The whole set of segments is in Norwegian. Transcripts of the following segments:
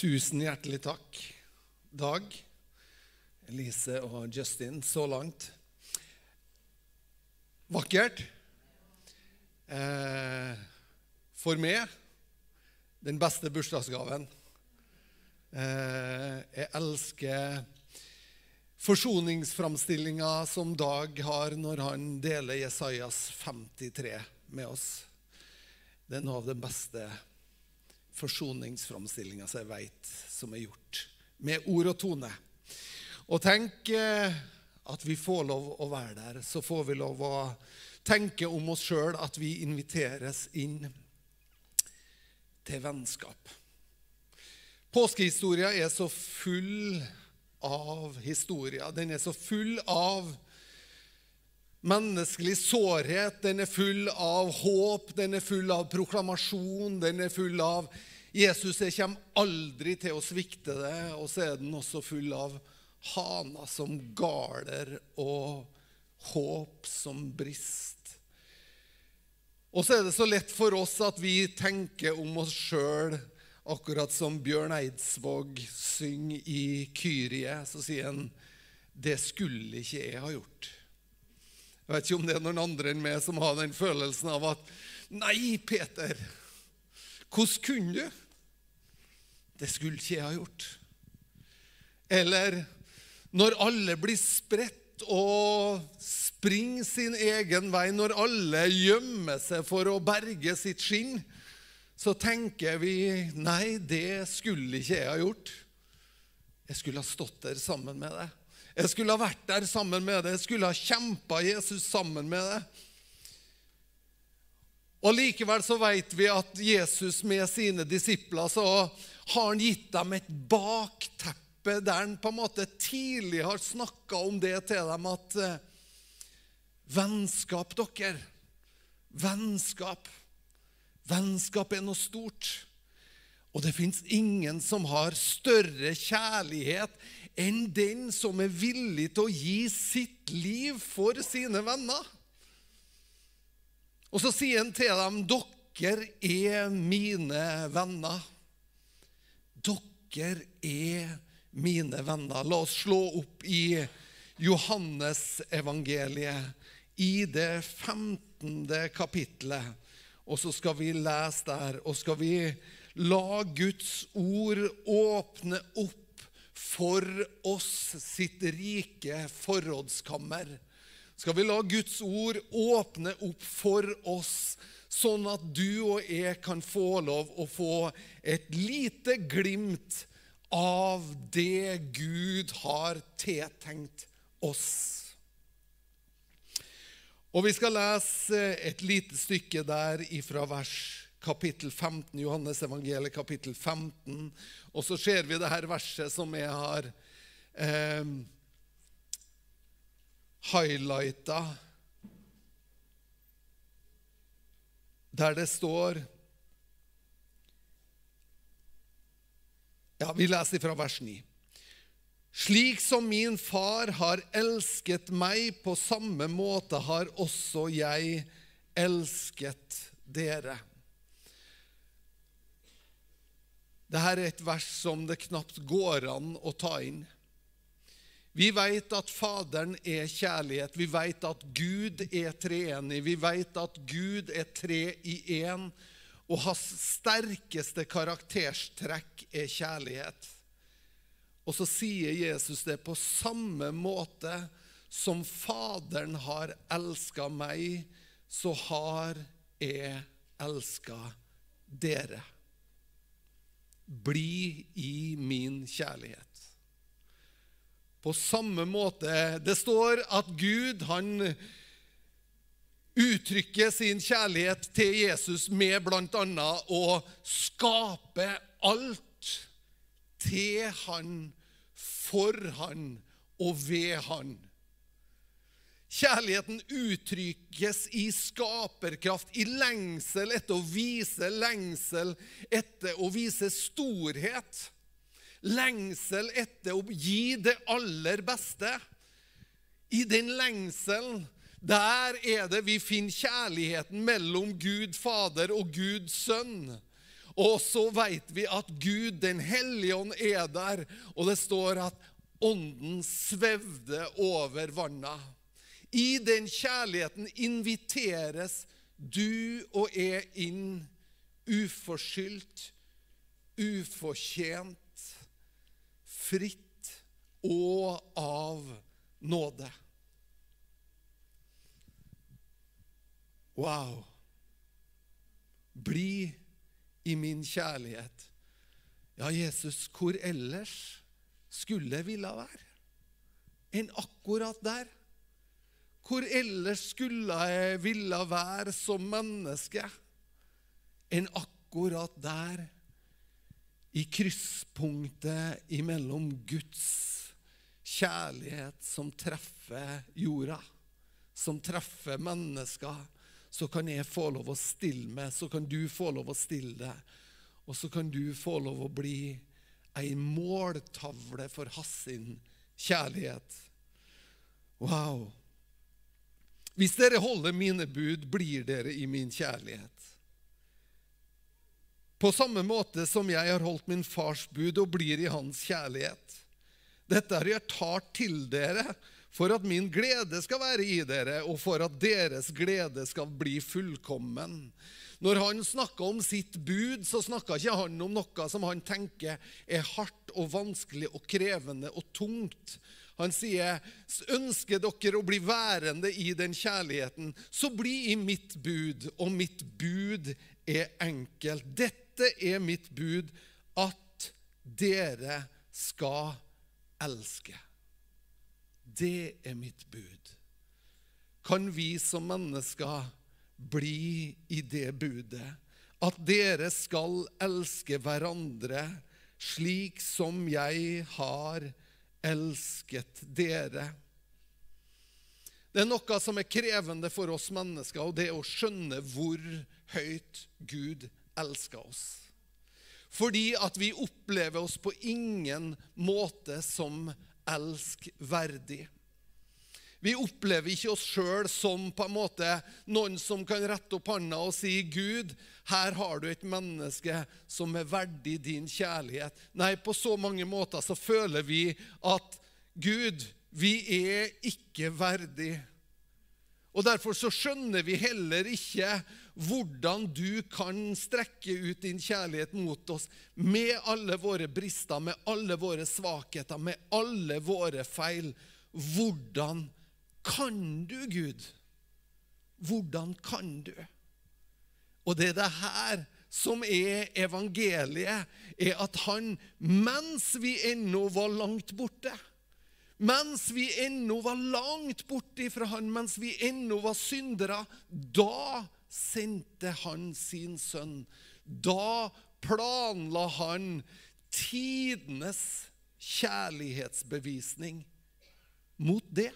Tusen hjertelig takk, Dag, Elise og Justin, så langt. Vakkert. Eh, for meg den beste bursdagsgaven. Eh, jeg elsker forsoningsframstillinga som Dag har når han deler Jesajas 53 med oss. Det er noe av det beste forsoningsframstillinga som jeg veit som er gjort, med ord og tone. Og tenk eh, at vi får lov å være der. Så får vi lov å tenke om oss sjøl at vi inviteres inn til vennskap. Påskehistoria er så full av historier. Den er så full av menneskelig sårhet. Den er full av håp, den er full av proklamasjon, den er full av Jesus jeg kommer aldri til å svikte det. Og så er den også full av haner som galer og håp som brist. Og så er det så lett for oss at vi tenker om oss sjøl akkurat som Bjørn Eidsvåg synger i Kyrie. Så sier han det skulle ikke jeg ha gjort. Jeg vet ikke om det er noen andre enn meg som har den følelsen av at Nei, Peter, hvordan kunne du? Det skulle ikke jeg ha gjort. Eller når alle blir spredt og springer sin egen vei, når alle gjemmer seg for å berge sitt skinn, så tenker vi nei, det skulle ikke jeg ha gjort. Jeg skulle ha stått der sammen med deg. Jeg skulle ha vært der sammen med deg. Jeg skulle ha kjempa Jesus sammen med deg. Og Likevel så vet vi at Jesus med sine disipler så har han gitt dem et bakteppe der han på en måte tidlig har snakka om det til dem at eh, Vennskap, dere. Vennskap. Vennskap er noe stort. Og det fins ingen som har større kjærlighet enn den som er villig til å gi sitt liv for sine venner. Og så sier han til dem, 'Dere er mine venner.' Dere er mine venner. La oss slå opp i Johannesevangeliet, i det 15. kapittelet. Og så skal vi lese der, og skal vi la Guds ord åpne opp for oss sitt rike forrådskammer skal vi la Guds ord åpne opp for oss, sånn at du og jeg kan få lov å få et lite glimt av det Gud har tiltenkt oss. Og Vi skal lese et lite stykke der ifra vers kapittel 15, Johannes evangeliet kapittel 15. Og så ser vi det her verset som jeg har eh, highlighta der det står Ja, vi leser fra vers 9. Slik som min far har elsket meg, på samme måte har også jeg elsket dere. Dette er et vers som det knapt går an å ta inn. Vi vet at Faderen er kjærlighet. Vi vet at Gud er treenig. Vi vet at Gud er tre i én, og hans sterkeste karakterstrekk er kjærlighet. Og så sier Jesus det på samme måte som Faderen har elska meg, så har jeg elska dere. Bli i min kjærlighet. På samme måte Det står at Gud han uttrykker sin kjærlighet til Jesus med bl.a. å skape alt til han, for han og ved han. Kjærligheten uttrykkes i skaperkraft, i lengsel etter å vise lengsel etter å vise storhet lengsel etter å gi det aller beste. I den lengselen, der er det vi finner kjærligheten mellom Gud Fader og Gud Sønn. Og så vet vi at Gud, Den hellige ånd, er der, og det står at ånden svevde over vanna. I den kjærligheten inviteres du og jeg inn uforskyldt, ufortjent, fritt og av nåde. Wow. Bli i min kjærlighet. Ja, Jesus, hvor ellers skulle jeg ville være enn akkurat der? Hvor ellers skulle jeg ville være som menneske enn akkurat der? I krysspunktet imellom Guds kjærlighet som treffer jorda, som treffer mennesker, så kan jeg få lov å stille meg, så kan du få lov å stille deg, og så kan du få lov å bli ei måltavle for hans kjærlighet. Wow. Hvis dere holder mine bud, blir dere i min kjærlighet. På samme måte som jeg har holdt min fars bud og blir i hans kjærlighet. Dette har jeg tar til dere for at min glede skal være i dere, og for at deres glede skal bli fullkommen. Når han snakka om sitt bud, så snakka ikke han om noe som han tenker er hardt og vanskelig og krevende og tungt. Han sier, 'Ønsker dere å bli værende i den kjærligheten, så bli i mitt bud.' Og mitt bud er enkelt. Dette er mitt bud, at dere skal elske. Det er mitt bud. Kan vi som mennesker bli i det budet? At dere skal elske hverandre slik som jeg har elsket dere. Det er noe som er krevende for oss mennesker, og det er å skjønne hvor høyt Gud elsker oss. Fordi at vi opplever oss på ingen måte som elskverdig. Vi opplever ikke oss sjøl som på en måte noen som kan rette opp hånda og si, 'Gud, her har du et menneske som er verdig din kjærlighet.' Nei, på så mange måter så føler vi at Gud, vi er ikke verdig. Og Derfor så skjønner vi heller ikke hvordan du kan strekke ut din kjærlighet mot oss med alle våre brister, med alle våre svakheter, med alle våre feil. Hvordan kan du, Gud? Hvordan kan du? Og det er det her som er evangeliet, er at han, mens vi ennå var langt borte mens vi ennå var langt borte fra han, mens vi ennå var syndere, da sendte han sin sønn. Da planla han tidenes kjærlighetsbevisning mot det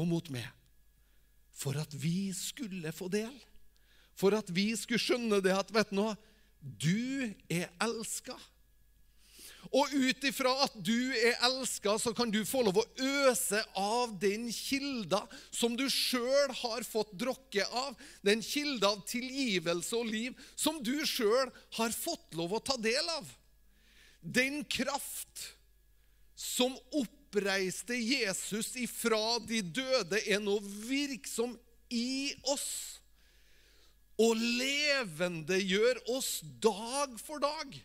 og mot meg. For at vi skulle få del. For at vi skulle skjønne det at vet du du er elska. Og ut ifra at du er elska, så kan du få lov å øse av den kilda som du sjøl har fått drokke av. Den kilda av tilgivelse og liv som du sjøl har fått lov å ta del av. Den kraft som oppreiste Jesus ifra de døde, er nå virksom i oss og levendegjør oss dag for dag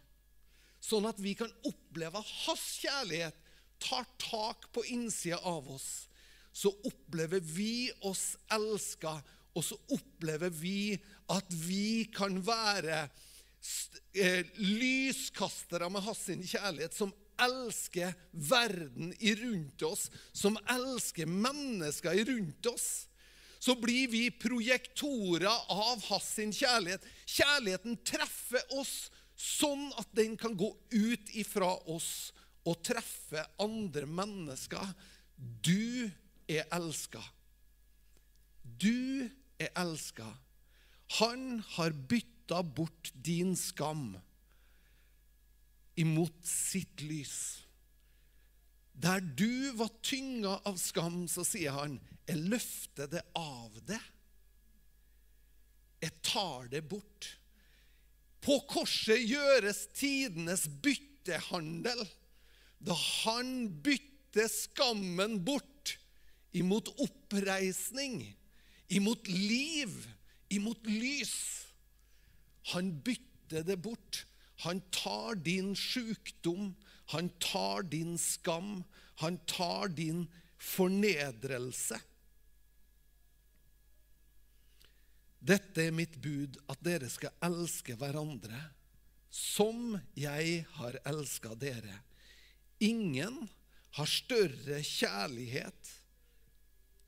sånn at vi kan oppleve hans kjærlighet tar tak på innsida av oss. Så opplever vi oss elska, og så opplever vi at vi kan være eh, lyskastere med hans kjærlighet, som elsker verden rundt oss, som elsker mennesker rundt oss. Så blir vi projektorer av hans kjærlighet. Kjærligheten treffer oss sånn at den kan gå ut ifra oss og treffe andre mennesker. Du er elska. Du er elska. Han har bytta bort din skam imot sitt lys. Der du var tynga av skam, så sier han, 'Jeg løfter det av det. Jeg tar det bort.' På korset gjøres tidenes byttehandel. Da han bytter skammen bort imot oppreisning, imot liv, imot lys. Han bytter det bort. Han tar din sykdom, han tar din skam, han tar din fornedrelse. Dette er mitt bud, at dere skal elske hverandre som jeg har elska dere. Ingen har større kjærlighet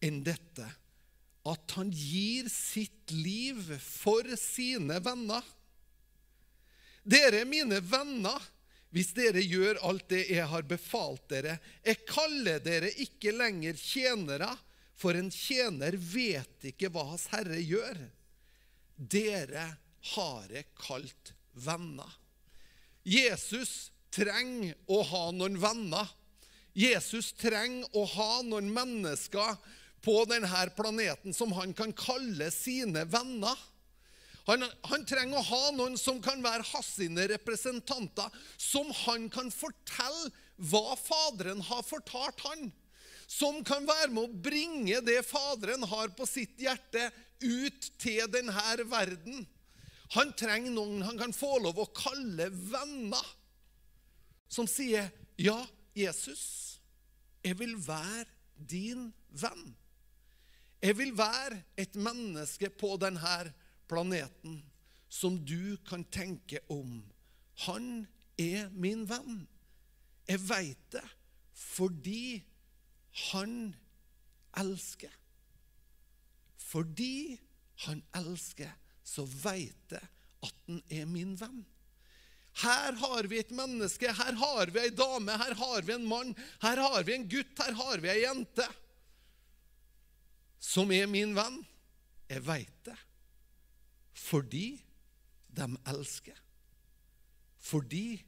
enn dette, at han gir sitt liv for sine venner. Dere er mine venner hvis dere gjør alt det jeg har befalt dere. Jeg kaller dere ikke lenger tjenere, for en tjener vet ikke hva hans herre gjør. Dere har jeg kalt venner. Jesus trenger å ha noen venner. Jesus trenger å ha noen mennesker på denne planeten som han kan kalle sine venner. Han, han, trenger å ha noen som kan være hans representanter, som han kan fortelle hva Faderen har fortalt han. Som kan være med å bringe det Faderen har på sitt hjerte, ut til denne verden. Han trenger noen han kan få lov å kalle venner, som sier, 'Ja, Jesus, jeg vil være din venn.' Jeg vil være et menneske på denne planeten som du kan tenke om. Han er min venn. Jeg veit det fordi han elsker. Fordi han elsker, så veit jeg at han er min venn. Her har vi et menneske, her har vi ei dame, her har vi en mann, her har vi en gutt, her har vi ei jente som er min venn. Jeg veit det fordi de elsker. Fordi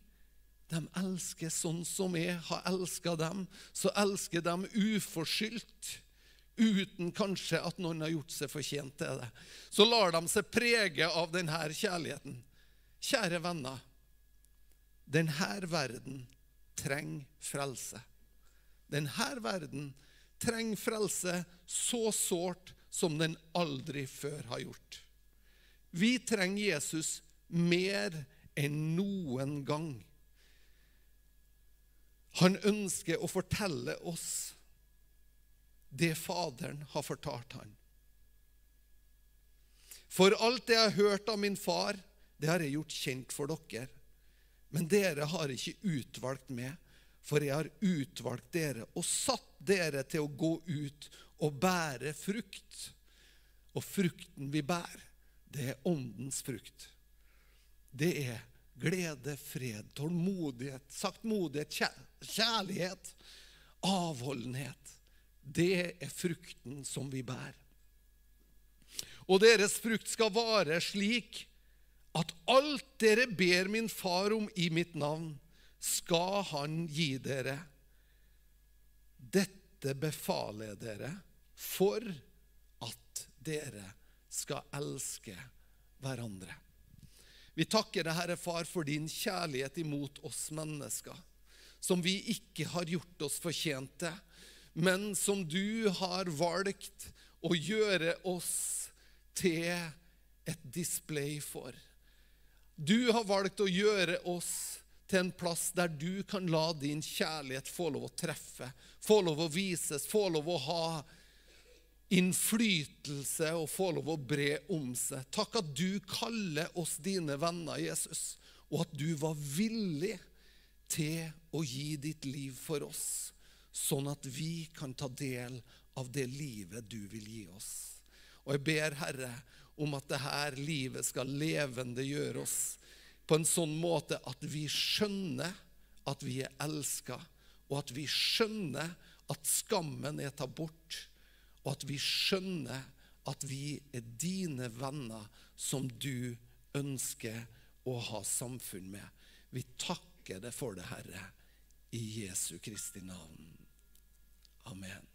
de elsker sånn som jeg har elska dem, så elsker de uforskyldt. Uten kanskje at noen har gjort seg fortjent til det. Så lar de seg prege av denne kjærligheten. Kjære venner, denne verden trenger frelse. Denne verden trenger frelse så sårt som den aldri før har gjort. Vi trenger Jesus mer enn noen gang. Han ønsker å fortelle oss det Faderen har fortalt han. For alt det jeg har hørt av min far, det har jeg gjort kjent for dere. Men dere har ikke utvalgt meg, for jeg har utvalgt dere og satt dere til å gå ut og bære frukt. Og frukten vi bærer, det er åndens frukt. Det er glede, fred, tålmodighet, saktmodighet, kjærlighet, avholdenhet. Det er frukten som vi bærer. Og deres frukt skal vare slik at alt dere ber min far om i mitt navn, skal han gi dere. Dette befaler jeg dere for at dere skal elske hverandre. Vi takker deg, Herre Far, for din kjærlighet imot oss mennesker, som vi ikke har gjort oss fortjent til, men som du har valgt å gjøre oss til et display for. Du har valgt å gjøre oss til en plass der du kan la din kjærlighet få lov å treffe, få lov å vises, få lov å ha innflytelse og få lov å bre om seg. Takk at du kaller oss dine venner, Jesus, og at du var villig til å gi ditt liv for oss, sånn at vi kan ta del av det livet du vil gi oss. Og jeg ber, Herre, om at dette livet skal levendegjøre oss på en sånn måte at vi skjønner at vi er elska, og at vi skjønner at skammen er tatt bort og at vi skjønner at vi er dine venner som du ønsker å ha samfunn med. Vi takker deg for det, Herre, i Jesu Kristi navn. Amen.